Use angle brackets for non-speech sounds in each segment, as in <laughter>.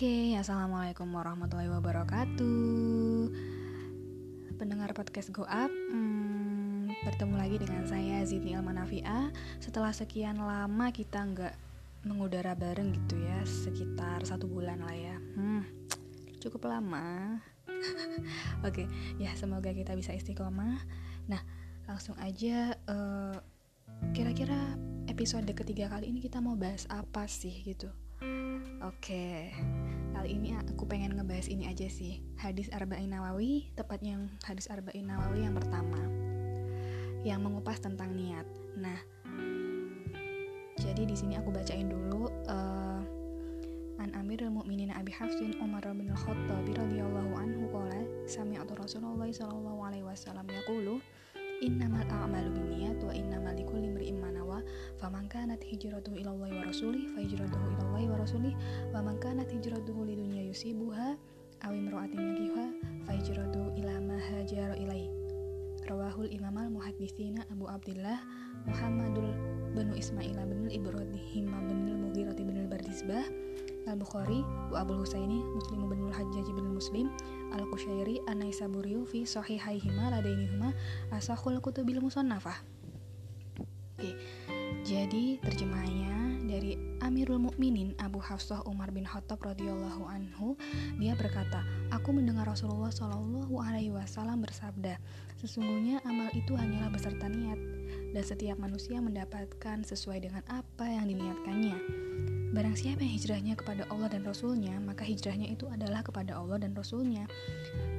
Oke, assalamualaikum warahmatullahi wabarakatuh. Pendengar podcast Go Up, hmm, bertemu lagi dengan saya Zidni Elmanafia. Setelah sekian lama kita nggak mengudara bareng gitu ya, sekitar satu bulan lah ya. Hmm, cukup lama. <laughs> Oke, ya semoga kita bisa istiqomah. Nah, langsung aja. Uh, kira-kira episode ketiga kali ini kita mau bahas apa sih gitu? Oke, kali ini aku pengen ngebahas ini aja sih. Hadis Arba'in Nawawi, tepatnya yang hadis Arba'in Nawawi yang pertama. Yang mengupas tentang niat. Nah, jadi di sini aku bacain dulu uh, An Amirul Mukminin Abi Hafsin Umar bin Al-Khattab radhiyallahu anhu qala sami'tu Rasulullah sallallahu alaihi wasallam yaqulu innamal a'malu binniyat wa innamal likulli imri'in ma nawa. Faman kanat hijratuhu ila Allah wa rasulih fa hijratuhu ila Allah wa rasulih wa man kanat hijratuhu lidunya yusibuha aw imra'atin yankihuha fa hijratuhu ila ma hajara ilaihi rawahul imam al muhadditsina Abu Abdullah Muhammadul bin Ismail bin Ibrahim bin Mughirah bin Bardisbah Al-Bukhari wa Abul Husaini Muslim bin Al-Hajjaj bin Muslim Al-Qushairi An-Naisaburi fi sahihaihima ladainihuma asahul kutubil musannafah Oke, jadi terjemahannya dari Amirul Mukminin Abu Hafsah Umar bin Khattab radhiyallahu anhu, dia berkata, "Aku mendengar Rasulullah Shallallahu alaihi wasallam bersabda, sesungguhnya amal itu hanyalah beserta niat, dan setiap manusia mendapatkan sesuai dengan apa yang diniatkannya." Barang siapa yang hijrahnya kepada Allah dan Rasulnya, maka hijrahnya itu adalah kepada Allah dan Rasulnya.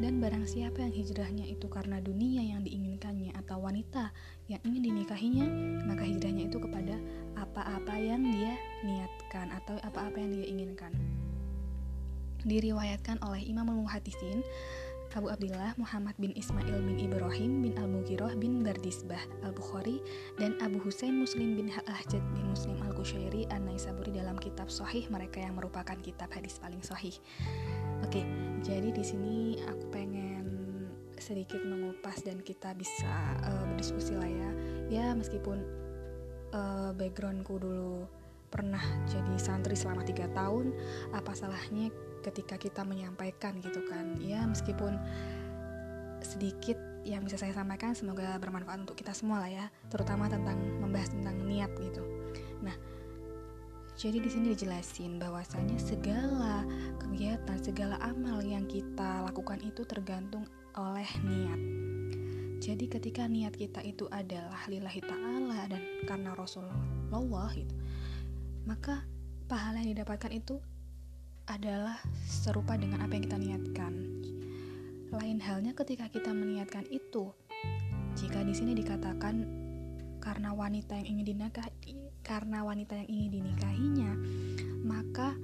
Dan barang siapa yang hijrahnya itu karena dunia yang diinginkannya atau wanita yang ingin dinikahinya, maka hijrahnya itu kepada apa-apa yang dia niatkan atau apa-apa yang dia inginkan. Diriwayatkan oleh Imam Al-Muhadisin Abu Abdullah Muhammad bin Ismail bin Ibrahim bin Al-Mughirah bin Bardisbah Al-Bukhari dan Abu Husain Muslim bin Al-Ahjad bin Muslim Al-Kushairi An-Naisaburi dalam kitab Sahih mereka yang merupakan kitab hadis paling sahih. Oke, jadi di sini aku pengen sedikit mengupas dan kita bisa uh, berdiskusi lah ya. Ya meskipun uh, backgroundku dulu pernah jadi santri selama tiga tahun, apa salahnya ketika kita menyampaikan gitu kan. Ya meskipun sedikit yang bisa saya sampaikan semoga bermanfaat untuk kita semua lah ya terutama tentang membahas tentang niat gitu. Nah jadi di sini dijelasin bahwasanya segala kegiatan segala amal yang kita lakukan itu tergantung oleh niat. Jadi ketika niat kita itu adalah lillahi ta'ala dan karena Rasulullah gitu maka pahala yang didapatkan itu adalah serupa dengan apa yang kita niatkan. Lain halnya ketika kita meniatkan itu. Jika di sini dikatakan karena wanita yang ingin dinikahi, karena wanita yang ingin dinikahinya, maka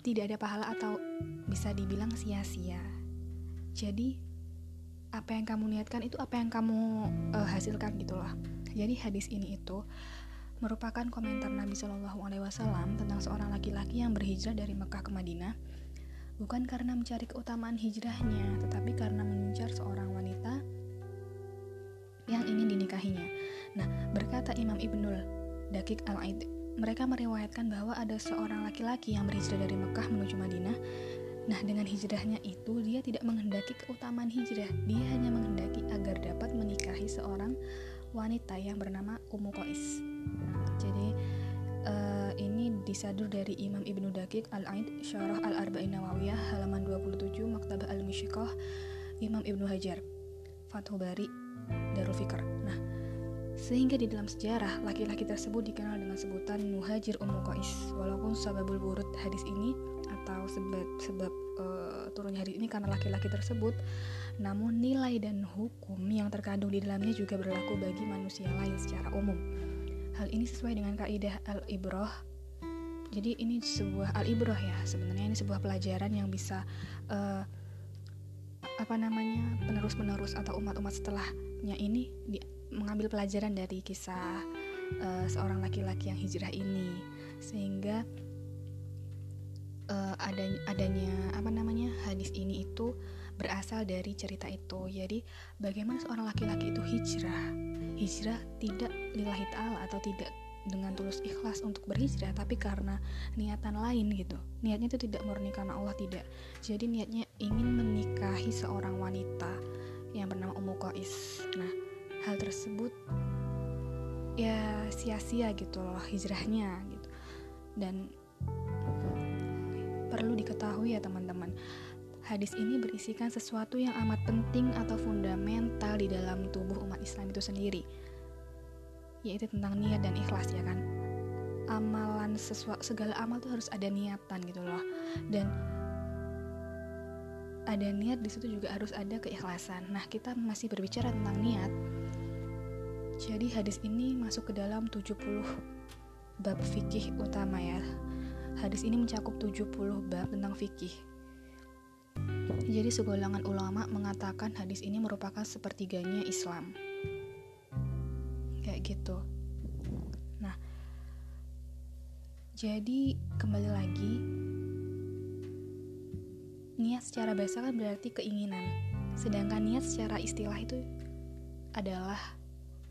tidak ada pahala atau bisa dibilang sia-sia. Jadi apa yang kamu niatkan itu apa yang kamu uh, hasilkan gitulah. Jadi hadis ini itu merupakan komentar Nabi Shallallahu Alaihi Wasallam tentang seorang laki-laki yang berhijrah dari Mekah ke Madinah, bukan karena mencari keutamaan hijrahnya, tetapi karena mengincar seorang wanita yang ingin dinikahinya. Nah, berkata Imam Ibnul Dakik al-Aid, mereka meriwayatkan bahwa ada seorang laki-laki yang berhijrah dari Mekah menuju Madinah. Nah, dengan hijrahnya itu dia tidak menghendaki keutamaan hijrah, dia hanya menghendaki agar dapat menikahi seorang wanita yang bernama Ummu Qais. Jadi uh, ini disadur dari Imam Ibnu Daqiq Al-Aid Syarah Al-Arba'in Nawawiyah halaman 27 Maktabah Al-Mishiqah Imam Ibnu Hajar Fathul Bari Darul Fikr. Nah, sehingga di dalam sejarah laki-laki tersebut dikenal dengan sebutan Muhajir Ummu Qais. Walaupun sababul burut hadis ini atau sebab sebab uh, turunnya hadis ini karena laki-laki tersebut namun nilai dan hukum yang terkandung di dalamnya juga berlaku bagi manusia lain secara umum. Hal ini sesuai dengan kaidah al-ibroh. Jadi ini sebuah al-ibroh ya, sebenarnya ini sebuah pelajaran yang bisa uh, apa namanya penerus-penerus atau umat-umat setelahnya ini di, mengambil pelajaran dari kisah uh, seorang laki-laki yang hijrah ini sehingga uh, adanya, adanya apa namanya hadis ini itu berasal dari cerita itu. Jadi, bagaimana seorang laki-laki itu hijrah? Hijrah tidak lillahi ta'ala atau tidak dengan tulus ikhlas untuk berhijrah tapi karena niatan lain gitu. Niatnya itu tidak murni karena Allah tidak. Jadi niatnya ingin menikahi seorang wanita yang bernama Ummu Qais. Nah hal tersebut ya sia-sia gitu loh hijrahnya gitu. Dan perlu diketahui ya teman-teman hadis ini berisikan sesuatu yang amat penting atau fundamental di dalam tubuh umat Islam itu sendiri yaitu tentang niat dan ikhlas ya kan? Amalan sesuatu segala amal tuh harus ada niatan gitu loh. Dan ada niat di situ juga harus ada keikhlasan. Nah kita masih berbicara tentang niat. Jadi hadis ini masuk ke dalam 70 bab fikih utama ya. Hadis ini mencakup 70 bab tentang fikih jadi segolongan ulama mengatakan hadis ini merupakan sepertiganya Islam. Kayak gitu. Nah jadi kembali lagi niat secara bahasa kan berarti keinginan. Sedangkan niat secara istilah itu adalah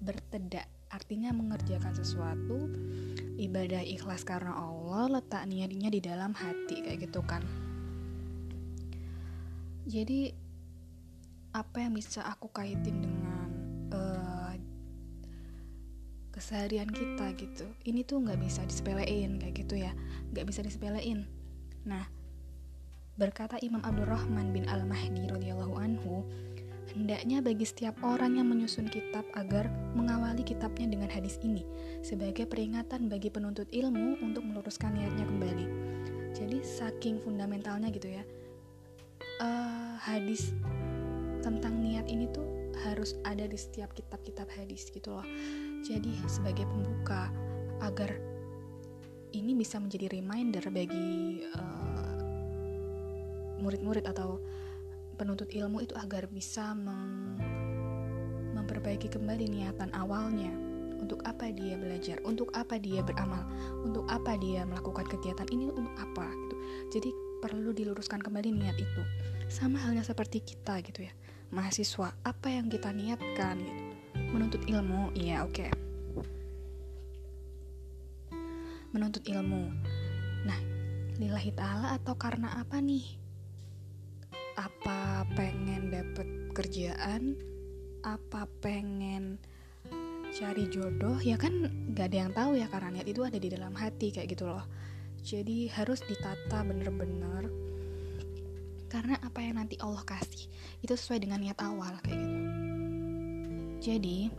bertedak. Artinya mengerjakan sesuatu ibadah ikhlas karena Allah letak niatnya di dalam hati kayak gitu kan jadi apa yang bisa aku kaitin dengan uh, keseharian kita gitu ini tuh nggak bisa disepelein kayak gitu ya. Nggak bisa disepelein. Nah berkata Imam Abdurrahman bin Al Mahdi radhiyallahu anhu hendaknya bagi setiap orang yang menyusun kitab agar mengawali kitabnya dengan hadis ini sebagai peringatan bagi penuntut ilmu untuk meluruskan niatnya kembali. Jadi saking fundamentalnya gitu ya uh, hadis tentang niat ini tuh harus ada di setiap kitab-kitab hadis gitu loh. Jadi sebagai pembuka agar ini bisa menjadi reminder bagi murid-murid uh, atau penuntut ilmu itu agar bisa meng memperbaiki kembali niatan awalnya. Untuk apa dia belajar, untuk apa dia beramal, untuk apa dia melakukan kegiatan ini? Untuk apa? Gitu. Jadi perlu diluruskan kembali niat itu. Sama halnya seperti kita gitu ya. Mahasiswa, apa yang kita niatkan gitu. Menuntut ilmu iya oke. Okay. menuntut ilmu. Nah lillahi ta'ala atau karena apa nih? Apa pengen dapet kerjaan? Apa pengen cari jodoh? Ya kan gak ada yang tahu ya karena niat itu ada di dalam hati kayak gitu loh. Jadi harus ditata bener-bener karena apa yang nanti Allah kasih itu sesuai dengan niat awal kayak gitu jadi,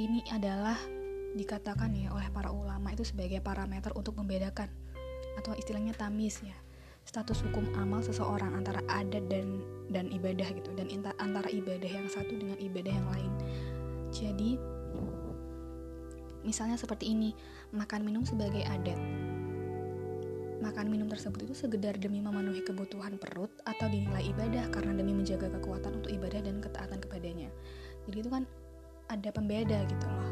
ini adalah dikatakan ya oleh para ulama itu sebagai parameter untuk membedakan atau istilahnya tamis ya status hukum amal seseorang antara adat dan dan ibadah gitu dan antara ibadah yang satu dengan ibadah yang lain. Jadi misalnya seperti ini, makan minum sebagai adat. Makan minum tersebut itu segedar demi memenuhi kebutuhan perut atau dinilai ibadah karena demi menjaga kekuatan untuk ibadah dan ketaatan kepadanya. Jadi itu kan ada pembeda gitu loh.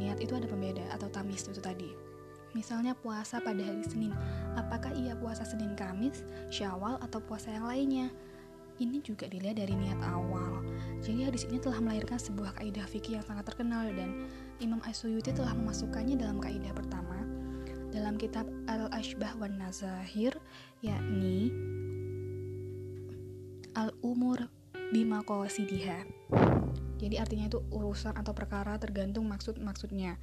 Niat itu ada pembeda atau tamis itu tadi. Misalnya puasa pada hari Senin apakah ia puasa Senin Kamis Syawal atau puasa yang lainnya? Ini juga dilihat dari niat awal. Jadi hadis ini telah melahirkan sebuah kaidah fikih yang sangat terkenal dan Imam Asyuyuti telah memasukkannya dalam kaidah pertama dalam kitab Al-Ashbah wan Nazahir yakni Al-Umur bima qasidiha. Jadi artinya itu urusan atau perkara tergantung maksud-maksudnya.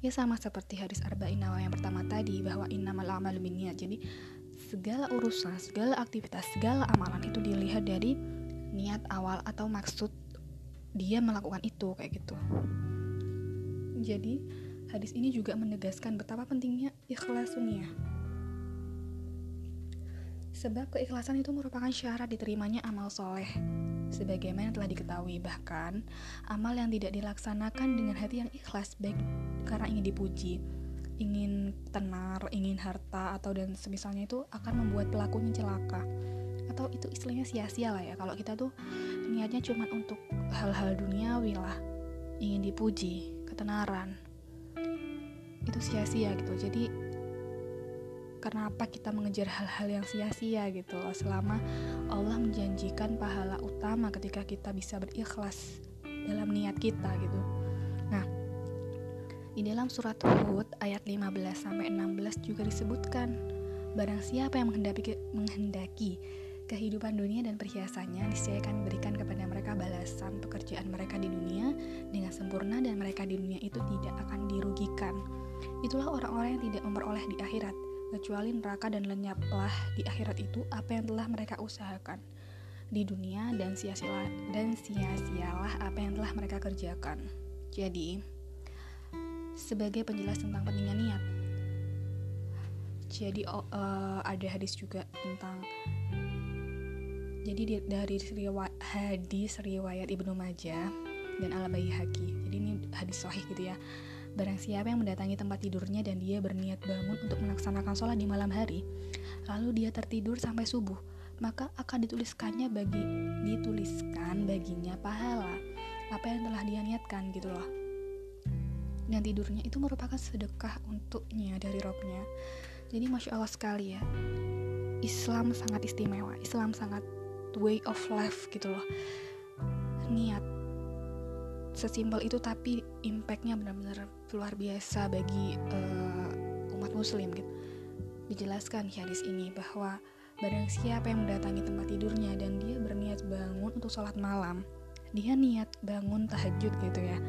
Ya sama seperti hadis arba'in nawa yang pertama tadi bahwa innamal a'malu binniyat. Jadi segala urusan, segala aktivitas, segala amalan itu dilihat dari niat awal atau maksud dia melakukan itu kayak gitu. Jadi hadis ini juga menegaskan betapa pentingnya ikhlas dunia. Sebab keikhlasan itu merupakan syarat diterimanya amal soleh. Sebagaimana telah diketahui bahkan amal yang tidak dilaksanakan dengan hati yang ikhlas baik karena ingin dipuji ingin tenar, ingin harta atau dan semisalnya itu akan membuat pelakunya celaka. Atau itu istilahnya sia-sia lah ya. Kalau kita tuh niatnya cuma untuk hal-hal duniawi lah ingin dipuji, ketenaran itu sia-sia gitu. Jadi kenapa kita mengejar hal-hal yang sia-sia gitu selama Allah menjanjikan pahala utama ketika kita bisa berikhlas dalam niat kita gitu. Nah Di dalam surat Hud ayat 15 sampai 16 juga disebutkan barang siapa yang menghendaki, menghendaki kehidupan dunia dan perhiasannya niscaya berikan kepada mereka balasan pekerjaan mereka di dunia dengan sempurna dan mereka di dunia itu tidak akan dirugikan. Itulah orang-orang yang tidak memperoleh di akhirat, kecuali neraka dan lenyaplah di akhirat itu apa yang telah mereka usahakan di dunia dan sia-sialah dan sia-sialah apa yang telah mereka kerjakan. Jadi, sebagai penjelas tentang pentingnya niat. Jadi uh, ada hadis juga tentang jadi di, dari riwayat, hadis riwayat Ibnu Majah dan Al Baihaqi. Jadi ini hadis sahih gitu ya. Barang siapa yang mendatangi tempat tidurnya dan dia berniat bangun untuk melaksanakan sholat di malam hari, lalu dia tertidur sampai subuh, maka akan dituliskannya bagi dituliskan baginya pahala. Apa yang telah dia niatkan gitu loh. Dan tidurnya itu merupakan sedekah untuknya dari robnya. Jadi masya allah sekali ya. Islam sangat istimewa. Islam sangat way of life gitu loh. Niat sesimpel itu tapi impactnya benar-benar luar biasa bagi uh, umat muslim gitu. Dijelaskan di hadis ini bahwa barang siapa yang mendatangi tempat tidurnya dan dia berniat bangun untuk sholat malam dia niat bangun tahajud gitu ya.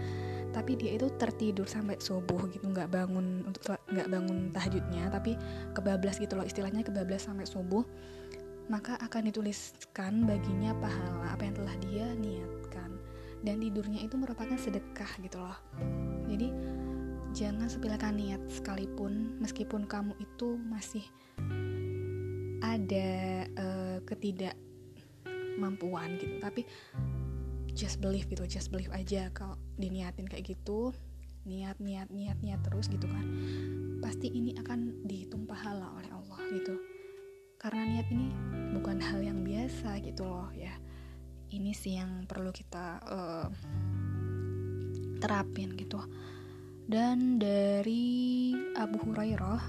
Tapi dia itu tertidur sampai subuh gitu. Nggak bangun untuk nggak bangun tahajudnya tapi kebablas gitu loh istilahnya kebablas sampai subuh. Maka akan dituliskan baginya pahala apa yang telah dia niatkan dan tidurnya itu merupakan sedekah gitu loh. Jadi jangan sepelekan niat sekalipun meskipun kamu itu masih ada uh, ketidakmampuan gitu. Tapi just believe gitu just believe aja kalau diniatin kayak gitu niat niat niat niat terus gitu kan pasti ini akan dihitung pahala oleh Allah gitu. Karena niat ini bukan hal yang biasa gitu loh ya ini sih yang perlu kita uh, terapin gitu dan dari Abu Hurairah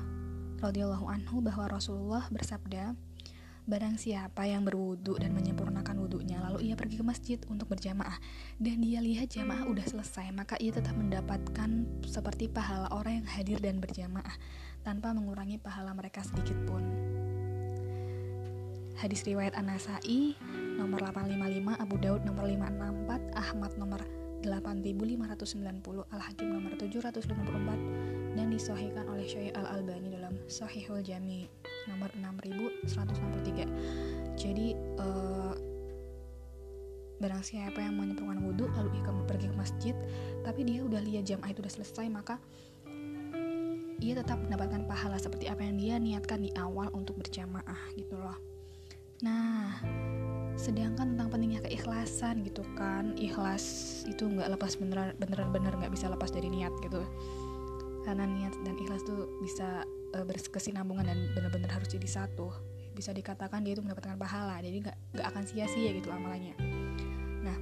radhiyallahu anhu bahwa Rasulullah bersabda Barang siapa yang berwudu dan menyempurnakan wudhunya lalu ia pergi ke masjid untuk berjamaah dan dia lihat jamaah udah selesai maka ia tetap mendapatkan seperti pahala orang yang hadir dan berjamaah tanpa mengurangi pahala mereka sedikit pun. Hadis riwayat An-Nasai nomor 855, Abu Daud nomor 564, Ahmad nomor 8590, Al-Hakim nomor 754 dan disahihkan oleh Syekh Al-Albani dalam Sahihul Jami nomor 6163 jadi uh, barang siapa yang menyempurnakan wudhu lalu ia pergi ke masjid tapi dia udah lihat jam itu udah selesai maka ia tetap mendapatkan pahala seperti apa yang dia niatkan di awal untuk berjamaah gitu loh nah sedangkan tentang pentingnya keikhlasan gitu kan ikhlas itu nggak lepas beneran beneran bener nggak bisa lepas dari niat gitu. Karena niat dan ikhlas tuh bisa uh, berkesinambungan dan benar-benar harus jadi satu. Bisa dikatakan dia itu mendapatkan pahala jadi nggak nggak akan sia-sia gitu amalannya nah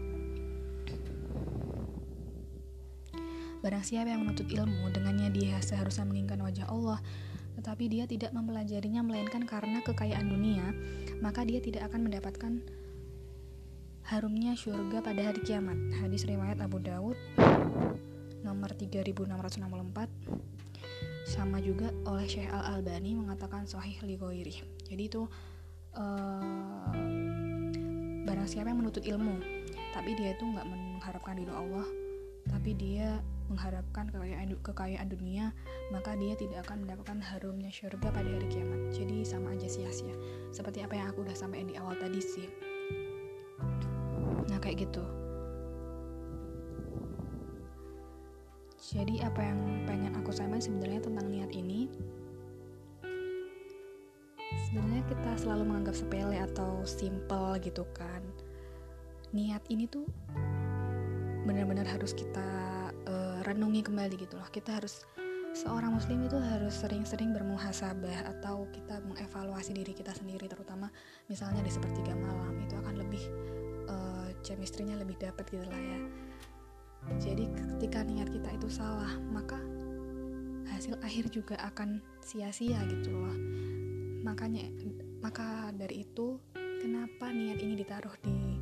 barang siapa yang menuntut ilmu dengannya dia seharusnya menginginkan wajah Allah tetapi dia tidak mempelajarinya melainkan karena kekayaan dunia maka dia tidak akan mendapatkan harumnya surga pada hari kiamat. Hadis riwayat Abu Daud nomor 3664 sama juga oleh Syekh Al Albani mengatakan sahih li jadi itu uh, barang siapa yang menuntut ilmu tapi dia itu nggak mengharapkan ridho Allah tapi dia mengharapkan kekayaan, kekayaan dunia maka dia tidak akan mendapatkan harumnya surga pada hari kiamat. Jadi sama aja sia-sia. Seperti apa yang aku udah sampaikan di awal tadi sih. Nah kayak gitu. Jadi apa yang pengen aku sampaikan sebenarnya tentang niat ini sebenarnya kita selalu menganggap sepele atau simple gitu kan. Niat ini tuh benar-benar harus kita renungi kembali gitu loh. Kita harus seorang muslim itu harus sering-sering bermuhasabah atau kita mengevaluasi diri kita sendiri terutama misalnya di sepertiga malam itu akan lebih uh, chemistry-nya lebih dapat gitu lah ya jadi ketika niat kita itu salah, maka hasil akhir juga akan sia-sia gitu loh. Makanya maka dari itu kenapa niat ini ditaruh di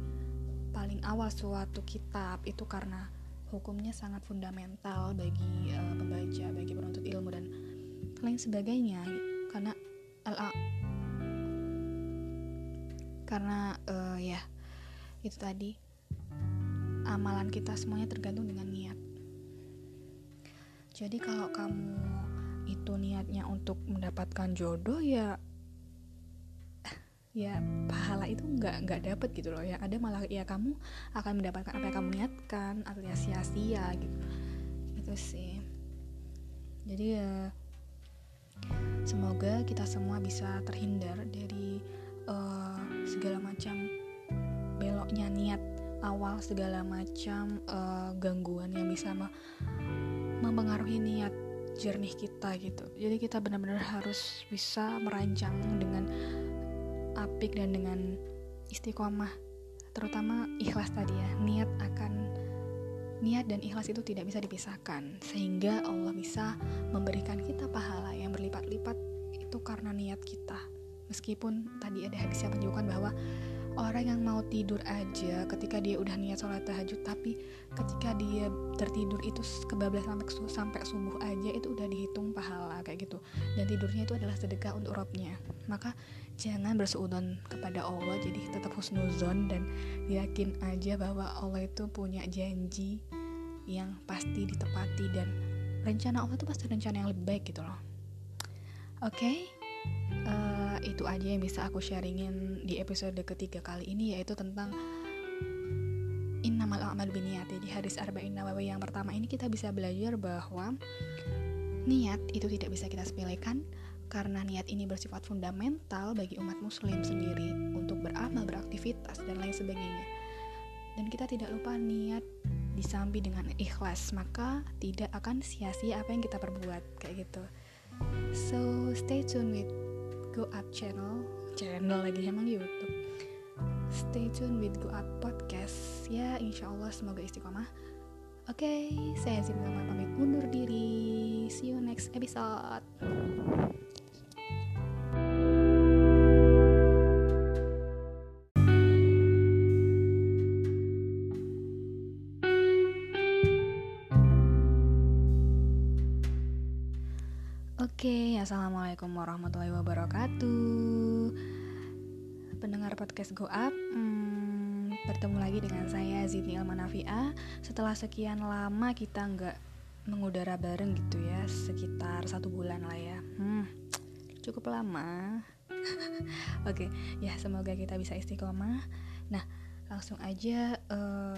paling awal suatu kitab itu karena hukumnya sangat fundamental bagi uh, pembaca, bagi penuntut ilmu dan lain sebagainya karena LA karena uh, ya itu tadi amalan kita semuanya tergantung dengan niat. Jadi kalau kamu itu niatnya untuk mendapatkan jodoh ya ya pahala itu nggak nggak dapet gitu loh ya. Ada malah ya kamu akan mendapatkan apa yang kamu niatkan alias sia-sia gitu. Itu sih. Jadi ya semoga kita semua bisa terhindar dari uh, segala macam beloknya niat awal segala macam uh, gangguan yang bisa mempengaruhi niat jernih kita gitu. Jadi kita benar-benar harus bisa merancang dengan apik dan dengan istiqomah terutama ikhlas tadi ya niat akan niat dan ikhlas itu tidak bisa dipisahkan. Sehingga Allah bisa memberikan kita pahala yang berlipat-lipat itu karena niat kita. Meskipun tadi ada hadis yang menunjukkan bahwa orang yang mau tidur aja ketika dia udah niat sholat tahajud tapi ketika dia tertidur itu kebablas sampai sampai subuh aja itu udah dihitung pahala kayak gitu. Dan tidurnya itu adalah sedekah untuk robnya. Maka jangan berseudon kepada Allah jadi tetap husnuzon dan yakin aja bahwa Allah itu punya janji yang pasti ditepati dan rencana Allah itu pasti rencana yang lebih baik gitu loh. Oke? okay? Uh, itu aja yang bisa aku sharingin di episode ketiga kali ini yaitu tentang innamal a'mal biniyati di hadis arba'in nawawi yang pertama ini kita bisa belajar bahwa niat itu tidak bisa kita sepelekan karena niat ini bersifat fundamental bagi umat muslim sendiri untuk beramal, beraktivitas dan lain sebagainya. Dan kita tidak lupa niat disambi dengan ikhlas, maka tidak akan sia-sia apa yang kita perbuat kayak gitu. So stay tune with Go Up channel. Channel lagi. Emang YouTube. Stay tune with Go Up podcast. Ya insya Allah semoga istiqomah. Oke okay, saya Zim pamit undur diri. See you next episode assalamualaikum warahmatullahi wabarakatuh. Pendengar podcast Go Up, hmm, bertemu lagi dengan saya Zidni Ilmanafia. Setelah sekian lama kita nggak mengudara bareng gitu ya, sekitar satu bulan lah ya. Hmm, cukup lama. <laughs> Oke, okay, ya semoga kita bisa istiqomah. Nah, langsung aja. Uh,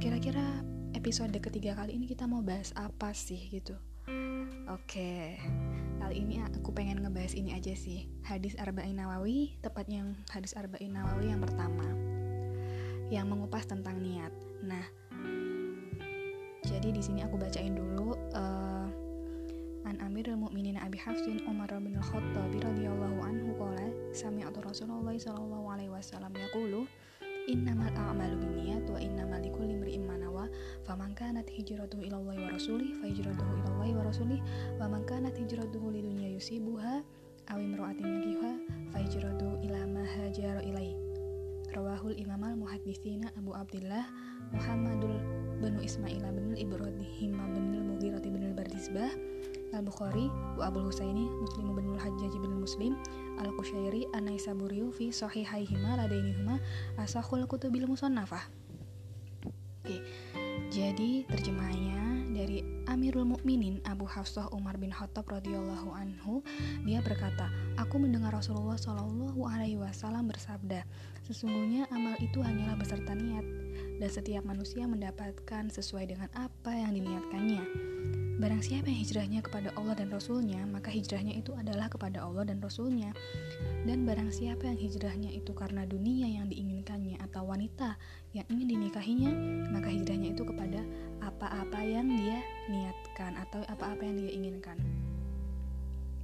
kira-kira episode ketiga kali ini kita mau bahas apa sih gitu? Oke, kali ini aku pengen ngebahas ini aja sih. Hadis Arba'in Nawawi, tepatnya yang hadis Arba'in Nawawi yang pertama. Yang mengupas tentang niat. Nah, jadi di sini aku bacain dulu uh, An Amirul Mukminin Abi Hafsin Umar bin Al-Khattab radhiyallahu anhu qala sami'tu Rasulullah sallallahu alaihi wasallam yaqulu innamal a'malu binniyat wa innamal likulli imri'in ma nawa. Faman kanat hijratuhu ila Allah wa rasulih fa hijratuhu ila Allah wa rasulih wa man kanat hijratuhu lidunya yusibuha aw imra'atin yankihuha fa hijratuhu ila ma hajara ilaihi. Rawahul imam al muhadditsina Abu Abdullah Muhammadul bin Ismail bin Ibrahim bin Mughirah bin Bardisbah Al-Bukhari wa Abu Husaini Muslim bin Hajjaj bin Muslim Al-Kusyairi An-Naisaburiyu fi sahihaihima ladainihuma asahul kutubil musannafah. Oke, jadi terjemahannya dari Amirul Mukminin Abu Hafsah Umar bin Khattab radhiyallahu anhu, dia berkata, "Aku mendengar Rasulullah Shallallahu alaihi wasallam bersabda, sesungguhnya amal itu hanyalah beserta niat, dan setiap manusia mendapatkan sesuai dengan apa yang diniatkannya." Barang siapa yang hijrahnya kepada Allah dan Rasulnya, maka hijrahnya itu adalah kepada Allah dan Rasulnya. Dan barang siapa yang hijrahnya itu karena dunia yang diinginkannya atau wanita yang ingin dinikahinya, maka hijrahnya itu kepada apa-apa yang dia niatkan atau apa-apa yang dia inginkan.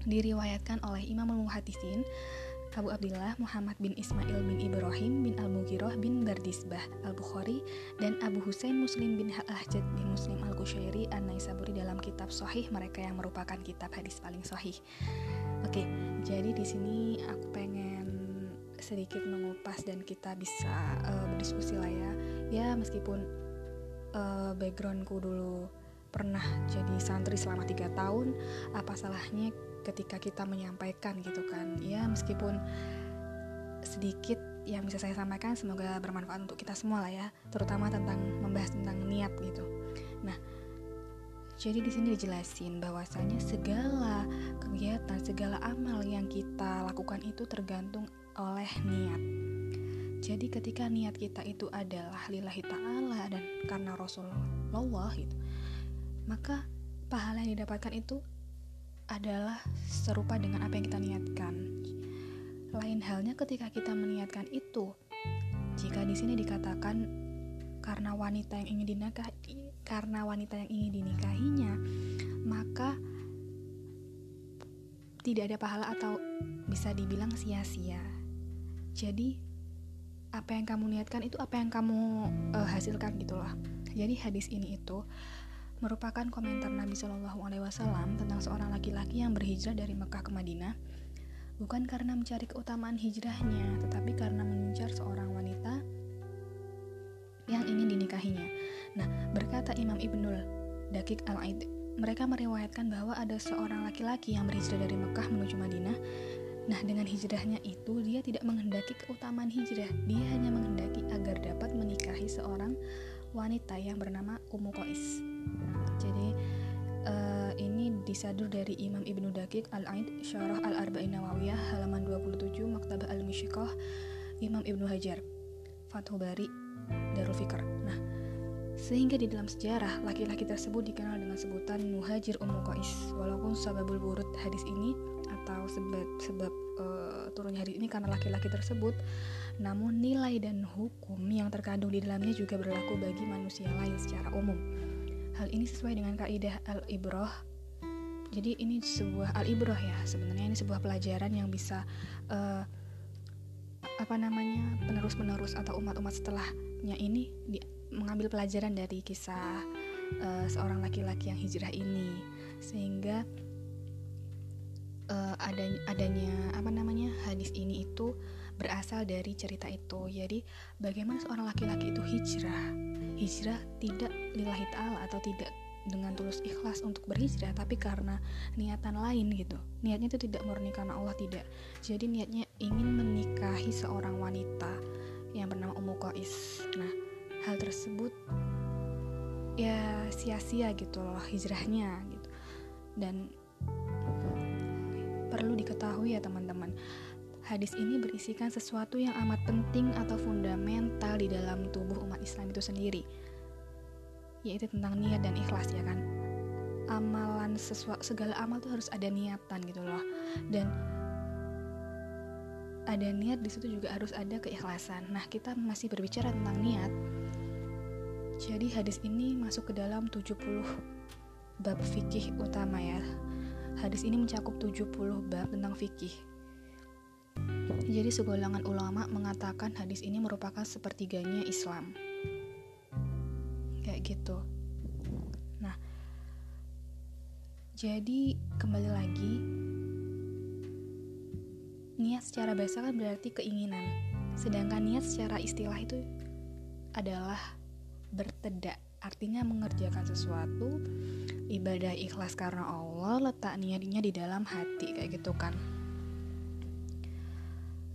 Diriwayatkan oleh Imam Al-Muhadisin Abu Abdullah Muhammad bin Ismail bin Ibrahim bin Al-Mughirah bin Bardisbah Al-Bukhari dan Abu Husain Muslim bin Al-Ahjad bin Muslim Al-Kushairi An-Naisaburi dalam kitab Sahih mereka yang merupakan kitab hadis paling sahih. Oke, jadi di sini aku pengen sedikit mengupas dan kita bisa uh, berdiskusi lah ya. Ya meskipun uh, backgroundku dulu pernah jadi santri selama tiga tahun apa salahnya ketika kita menyampaikan gitu kan. Ya meskipun sedikit yang bisa saya sampaikan semoga bermanfaat untuk kita semua lah ya terutama tentang membahas tentang niat gitu. Nah jadi di sini dijelasin bahwasanya segala kegiatan segala amal yang kita lakukan itu tergantung oleh niat. Jadi ketika niat kita itu adalah lillahi ta'ala dan karena Rasulullah gitu maka pahala yang didapatkan itu adalah serupa dengan apa yang kita niatkan. Lain halnya ketika kita meniatkan itu, jika di sini dikatakan karena wanita yang ingin dinikahi, karena wanita yang ingin dinikahinya, maka tidak ada pahala atau bisa dibilang sia-sia. Jadi apa yang kamu niatkan itu apa yang kamu uh, hasilkan gitulah. Jadi hadis ini itu merupakan komentar Nabi Shallallahu Alaihi Wasallam tentang seorang laki-laki yang berhijrah dari Mekah ke Madinah, bukan karena mencari keutamaan hijrahnya, tetapi karena mengincar seorang wanita yang ingin dinikahinya. Nah, berkata Imam Ibnul Dakik al-Aid, mereka meriwayatkan bahwa ada seorang laki-laki yang berhijrah dari Mekah menuju Madinah. Nah, dengan hijrahnya itu dia tidak menghendaki keutamaan hijrah, dia hanya menghendaki agar dapat menikahi seorang yang bernama Ummu Qais. Jadi uh, ini disadur dari Imam Ibnu Dakik Al-Aid Syarah Al-Arba'in Nawawiyah halaman 27 Maktabah Al-Mishiqah Imam Ibnu Hajar Fathul Bari Darul Fikr. Nah, sehingga di dalam sejarah laki-laki tersebut dikenal dengan sebutan Muhajir Ummu Qais. Walaupun sababul burut hadis ini atau sebab sebab uh, turunnya hadis ini karena laki-laki tersebut, namun nilai dan hukum yang terkandung di dalamnya juga berlaku bagi manusia lain secara umum. Hal ini sesuai dengan kaidah al-ibroh. Jadi ini sebuah al-ibroh ya, sebenarnya ini sebuah pelajaran yang bisa uh, apa namanya penerus-penerus atau umat-umat setelahnya ini di, mengambil pelajaran dari kisah uh, seorang laki-laki yang hijrah ini sehingga uh, adanya, adanya apa namanya hadis ini itu berasal dari cerita itu. Jadi, bagaimana seorang laki-laki itu hijrah? Hijrah tidak lillahi ta'ala atau tidak dengan tulus ikhlas untuk berhijrah, tapi karena niatan lain gitu. Niatnya itu tidak murni karena Allah tidak. Jadi niatnya ingin menikahi seorang wanita yang bernama Ummu Qais. Nah, hal tersebut ya sia-sia gitu loh hijrahnya gitu. Dan perlu diketahui ya teman-teman Hadis ini berisikan sesuatu yang amat penting atau fundamental di dalam tubuh umat Islam itu sendiri, yaitu tentang niat dan ikhlas ya kan. Amalan sesuatu segala amal tuh harus ada niatan gitu loh. Dan ada niat di situ juga harus ada keikhlasan. Nah, kita masih berbicara tentang niat. Jadi hadis ini masuk ke dalam 70 bab fikih utama ya. Hadis ini mencakup 70 bab tentang fikih jadi segolongan ulama mengatakan hadis ini merupakan sepertiganya Islam. Kayak gitu. Nah, jadi kembali lagi niat secara bahasa kan berarti keinginan. Sedangkan niat secara istilah itu adalah bertedak, artinya mengerjakan sesuatu ibadah ikhlas karena Allah, letak niatnya di dalam hati kayak gitu kan.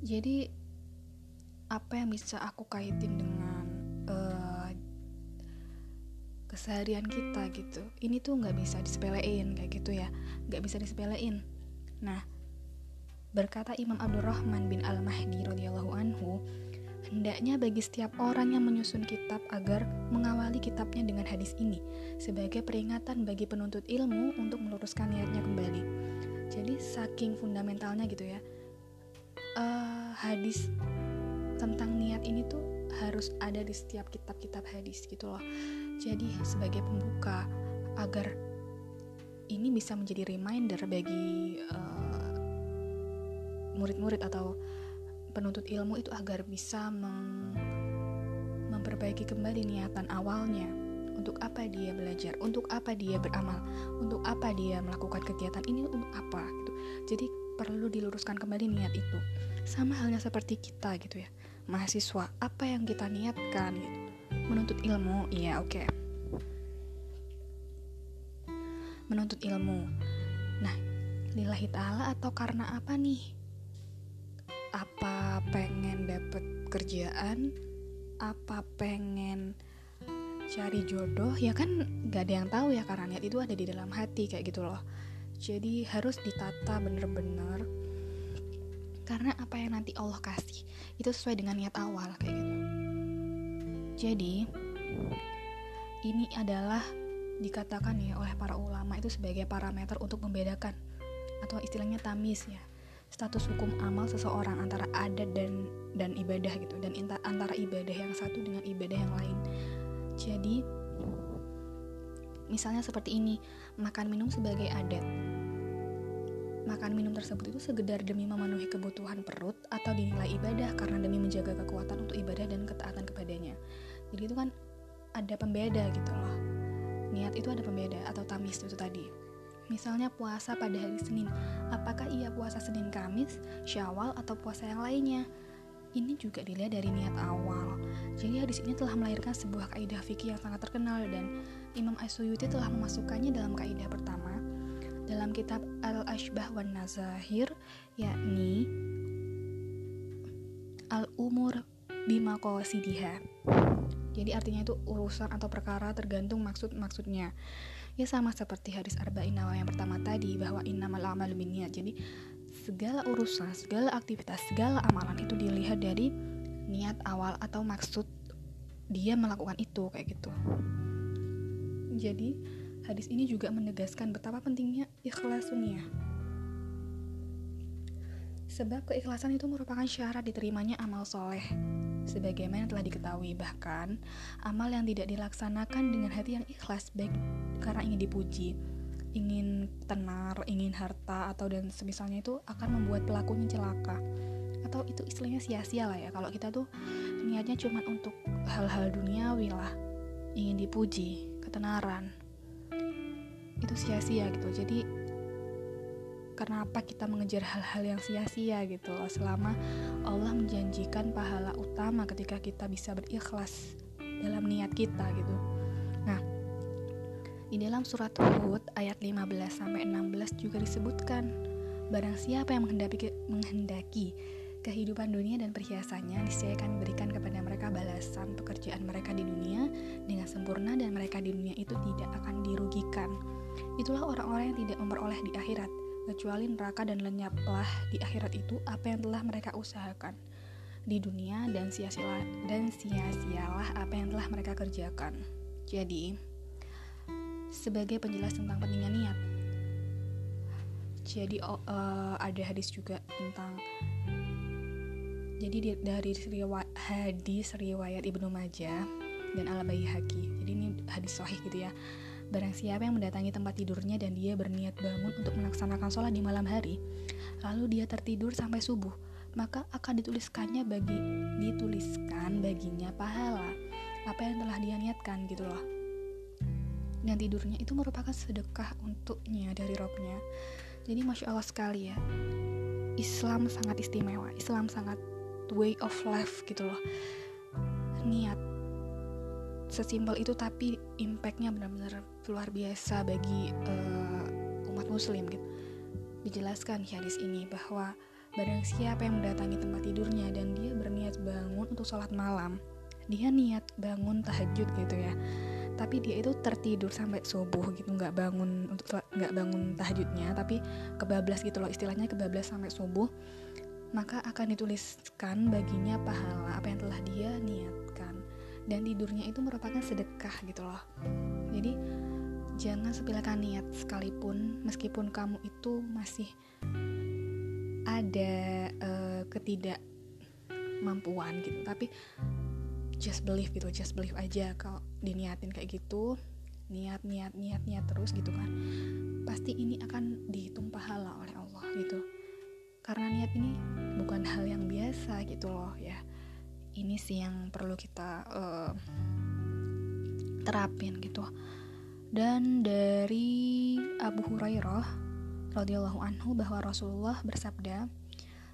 Jadi apa yang bisa aku kaitin dengan uh, keseharian kita gitu? Ini tuh nggak bisa disepelein kayak gitu ya. Nggak bisa disepelein. Nah berkata Imam Abdurrahman bin Al Mahdi radhiyallahu anhu hendaknya bagi setiap orang yang menyusun kitab agar mengawali kitabnya dengan hadis ini sebagai peringatan bagi penuntut ilmu untuk meluruskan niatnya kembali jadi saking fundamentalnya gitu ya uh, hadis tentang niat ini tuh harus ada di setiap kitab-kitab hadis gitu loh. Jadi sebagai pembuka agar ini bisa menjadi reminder bagi murid murid-murid atau penuntut ilmu itu agar bisa meng memperbaiki kembali niatan awalnya untuk apa dia belajar, untuk apa dia beramal, untuk apa dia melakukan kegiatan ini untuk apa gitu. Jadi perlu diluruskan kembali niat itu. Sama halnya seperti kita gitu ya. Mahasiswa, apa yang kita niatkan gitu. Menuntut ilmu, iya oke. Okay. Menuntut ilmu. Nah, lillahi ta'ala atau karena apa nih? Apa pengen dapet kerjaan? Apa pengen cari jodoh? Ya kan gak ada yang tahu ya karena niat itu ada di dalam hati kayak gitu loh. Jadi harus ditata bener-bener. Karena apa yang nanti Allah kasih itu sesuai dengan niat awal kayak gitu. Jadi ini adalah dikatakan ya oleh para ulama itu sebagai parameter untuk membedakan atau istilahnya tamis ya status hukum amal seseorang antara adat dan dan ibadah gitu. Dan antara ibadah yang satu dengan ibadah yang lain. Jadi misalnya seperti ini makan minum sebagai adat. Makan minum tersebut itu segedar demi memenuhi kebutuhan perut atau dinilai ibadah karena demi menjaga kekuatan untuk ibadah dan ketaatan kepadanya. Jadi itu kan ada pembeda gitu loh. Niat itu ada pembeda atau tamis itu tadi Misalnya puasa pada hari Senin, apakah ia puasa Senin Kamis, Syawal, atau puasa yang lainnya? Ini juga dilihat dari niat awal. Jadi hadis ini telah melahirkan sebuah kaidah fikih yang sangat terkenal dan Imam Asyuyuti telah memasukkannya dalam kaidah pertama dalam kitab Al-Ashbah wan Nazahir yakni Al-Umur bima qasidiha. Jadi artinya itu urusan atau perkara tergantung maksud-maksudnya ya sama seperti hadis arba'in nawa yang pertama tadi bahwa innamal amal niat jadi segala urusan segala aktivitas segala amalan itu dilihat dari niat awal atau maksud dia melakukan itu kayak gitu. Jadi hadis ini juga menegaskan betapa pentingnya ikhlas dunia. Sebab keikhlasan itu merupakan syarat diterimanya amal soleh sebagaimana telah diketahui bahkan amal yang tidak dilaksanakan dengan hati yang ikhlas baik karena ingin dipuji ingin tenar, ingin harta atau dan semisalnya itu akan membuat pelakunya celaka. Atau itu istilahnya sia-sia lah ya. Kalau kita tuh niatnya cuma untuk hal-hal duniawi lah ingin dipuji, ketenaran itu sia-sia gitu. Jadi kenapa kita mengejar hal-hal yang sia-sia gitu loh. Selama Allah menjanjikan pahala utama ketika kita bisa berikhlas dalam niat kita gitu. Nah di dalam surat Hud ayat 15 sampai 16 juga disebutkan barang siapa yang menghendaki menghendaki kehidupan dunia dan perhiasannya disediakan berikan kepada mereka balasan pekerjaan mereka di dunia dengan sempurna dan mereka di dunia itu tidak akan dirugikan. Itulah orang-orang yang tidak memperoleh di akhirat kecuali neraka dan lenyaplah di akhirat itu apa yang telah mereka usahakan di dunia dan sia-sialah dan sia-sialah apa yang telah mereka kerjakan. Jadi, sebagai penjelas tentang pentingnya niat. Jadi uh, ada hadis juga tentang jadi di, dari hadis riwayat Ibnu Majah dan Al Baihaqi. Jadi ini hadis sahih gitu ya Barang siapa yang mendatangi tempat tidurnya dan dia berniat bangun untuk melaksanakan sholat di malam hari, lalu dia tertidur sampai subuh, maka akan dituliskannya bagi dituliskan baginya pahala apa yang telah dia niatkan gitu loh. Dan tidurnya itu merupakan sedekah untuknya dari robnya. Jadi masya Allah sekali ya. Islam sangat istimewa. Islam sangat way of life gitu loh. Niat sesimpel itu tapi impactnya benar-benar luar biasa bagi uh, umat muslim gitu. Dijelaskan hadis ini bahwa barang siapa yang mendatangi tempat tidurnya dan dia berniat bangun untuk sholat malam dia niat bangun tahajud gitu ya. Tapi dia itu tertidur sampai subuh gitu. Nggak bangun untuk nggak bangun tahajudnya tapi kebablas gitu loh. Istilahnya kebablas sampai subuh. Maka akan dituliskan baginya pahala apa yang telah dia niatkan dan tidurnya itu merupakan sedekah gitu loh. Jadi jangan sepelekan niat sekalipun meskipun kamu itu masih ada uh, ketidakmampuan gitu. Tapi just believe gitu just believe aja kalau diniatin kayak gitu niat niat niat niat terus gitu kan pasti ini akan dihitung pahala oleh Allah gitu. Karena niat ini bukan hal yang biasa gitu loh ya ini sih yang perlu kita uh, terapin gitu dan dari Abu Hurairah radhiyallahu anhu bahwa Rasulullah bersabda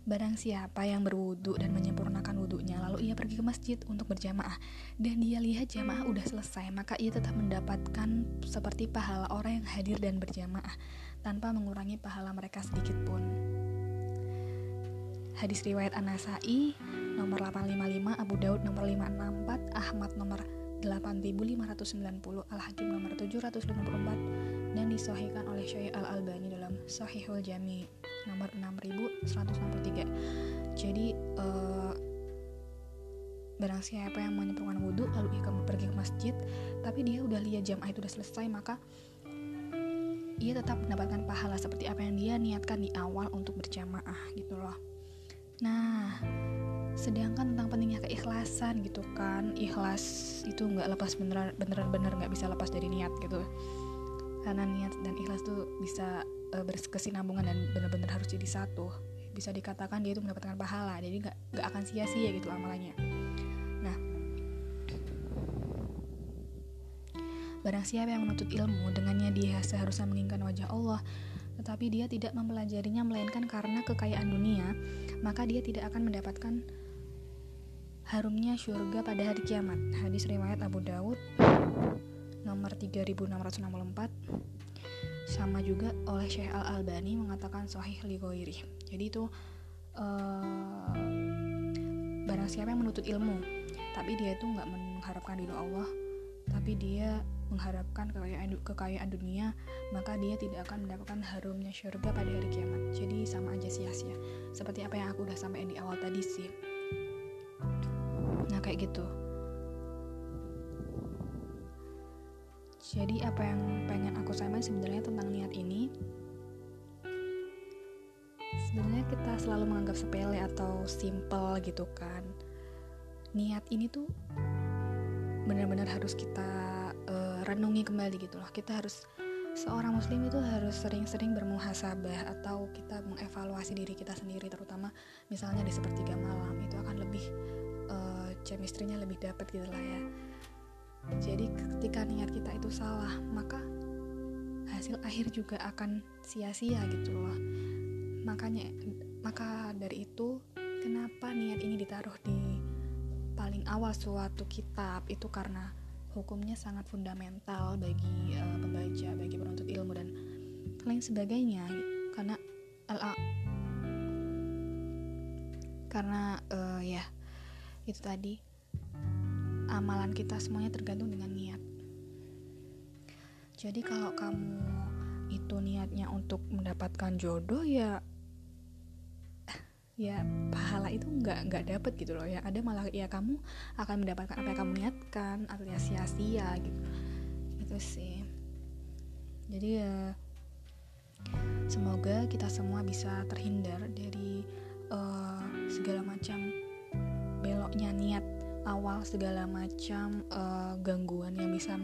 Barang siapa yang berwudu dan menyempurnakan wudhunya lalu ia pergi ke masjid untuk berjamaah dan dia lihat jamaah udah selesai maka ia tetap mendapatkan seperti pahala orang yang hadir dan berjamaah tanpa mengurangi pahala mereka sedikit pun. Hadis riwayat An-Nasai nomor 855, Abu Daud. Nomor 564, Ahmad. Nomor 8590, Al-Hakim. Nomor 754 dan disahihkan oleh Syekh Al-Albani dalam Sahihul Jami. Nomor 6163. Jadi uh, barang siapa yang menyempurnakan wudhu lalu ia pergi ke masjid tapi dia udah lihat jam itu udah selesai maka ia tetap mendapatkan pahala seperti apa yang dia niatkan di awal untuk berjamaah gitu loh. Nah sedangkan tentang pentingnya keikhlasan gitu kan. Ikhlas itu nggak lepas beneran beneran bener nggak bisa lepas dari niat gitu. Karena niat dan ikhlas tuh bisa uh, berkesinambungan dan benar-benar harus jadi satu. Bisa dikatakan dia itu mendapatkan pahala jadi nggak nggak akan sia-sia gitu amalannya nah barang siapa yang menuntut ilmu dengannya dia seharusnya menginginkan wajah Allah tetapi dia tidak mempelajarinya melainkan karena kekayaan dunia maka dia tidak akan mendapatkan harumnya surga pada hari kiamat. Hadis riwayat Abu Dawud nomor 3664 sama juga oleh Syekh Al Albani mengatakan sahih li jadi itu uh, barang siapa yang menuntut ilmu tapi dia itu nggak mengharapkan ridho Allah tapi dia mengharapkan kekayaan kekayaan dunia maka dia tidak akan mendapatkan harumnya surga pada hari kiamat. Jadi sama aja sia-sia. Seperti apa yang aku udah sampaikan di awal tadi sih kayak gitu Jadi apa yang pengen aku sampaikan sebenarnya tentang niat ini sebenarnya kita selalu menganggap sepele atau simple gitu kan. Niat ini tuh benar-benar harus kita uh, renungi kembali gitu loh. Kita harus seorang muslim itu harus sering-sering bermuhasabah atau kita mengevaluasi diri kita sendiri terutama misalnya di sepertiga malam itu akan lebih uh, chemistry-nya lebih dapat gitu lah ya. Jadi ketika niat kita itu salah, maka hasil akhir juga akan sia-sia gitu loh. Makanya maka dari itu kenapa niat ini ditaruh di paling awal suatu kitab? Itu karena hukumnya sangat fundamental bagi uh, pembaca, bagi penuntut ilmu dan lain sebagainya. Karena al karena uh, ya itu tadi. Amalan kita semuanya tergantung dengan niat. Jadi kalau kamu itu niatnya untuk mendapatkan jodoh ya ya pahala itu nggak nggak dapet gitu loh ya. Ada malah ya kamu akan mendapatkan apa yang kamu niatkan atau sia-sia gitu. Itu sih. Jadi ya semoga kita semua bisa terhindar dari uh, segala macam beloknya niat awal segala macam uh, gangguan yang bisa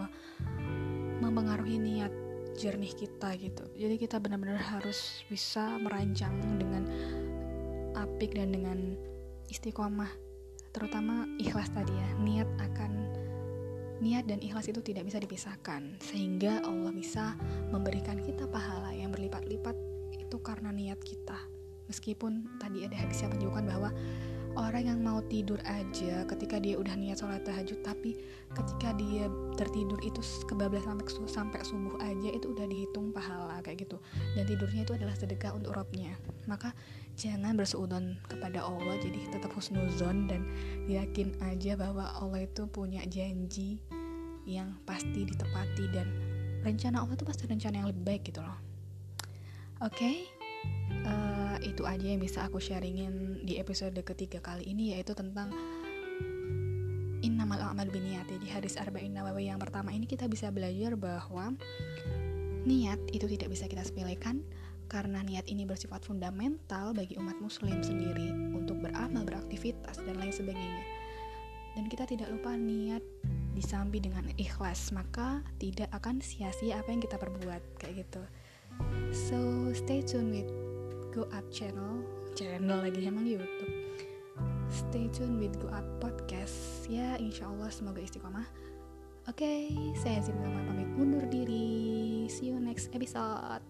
mempengaruhi niat jernih kita gitu. Jadi kita benar-benar harus bisa merancang dengan apik dan dengan istiqomah, terutama ikhlas tadi ya. Niat akan niat dan ikhlas itu tidak bisa dipisahkan sehingga Allah bisa memberikan kita pahala yang berlipat-lipat itu karena niat kita. Meskipun tadi ada hadis yang menunjukkan bahwa orang yang mau tidur aja ketika dia udah niat sholat tahajud tapi ketika dia tertidur itu kebablasan sampai sampai subuh aja itu udah dihitung pahala kayak gitu. Dan tidurnya itu adalah sedekah untuk robnya. Maka jangan berseudon kepada Allah jadi tetap husnuzon dan yakin aja bahwa Allah itu punya janji yang pasti ditepati dan rencana Allah itu pasti rencana yang lebih baik gitu loh. Oke? Okay? uh, itu aja yang bisa aku sharingin di episode ketiga kali ini yaitu tentang innamal a'mal biniyat di hadis arba'in nawawi yang pertama ini kita bisa belajar bahwa niat itu tidak bisa kita sepelekan karena niat ini bersifat fundamental bagi umat muslim sendiri untuk beramal, beraktivitas dan lain sebagainya. Dan kita tidak lupa niat disambi dengan ikhlas, maka tidak akan sia-sia apa yang kita perbuat kayak gitu. So stay tuned with Go Up channel, channel lagi emang YouTube. Stay tuned with Go Up Podcast. Ya, insya Allah semoga istiqomah. Oke, okay, saya Zim pamit undur diri. See you next episode.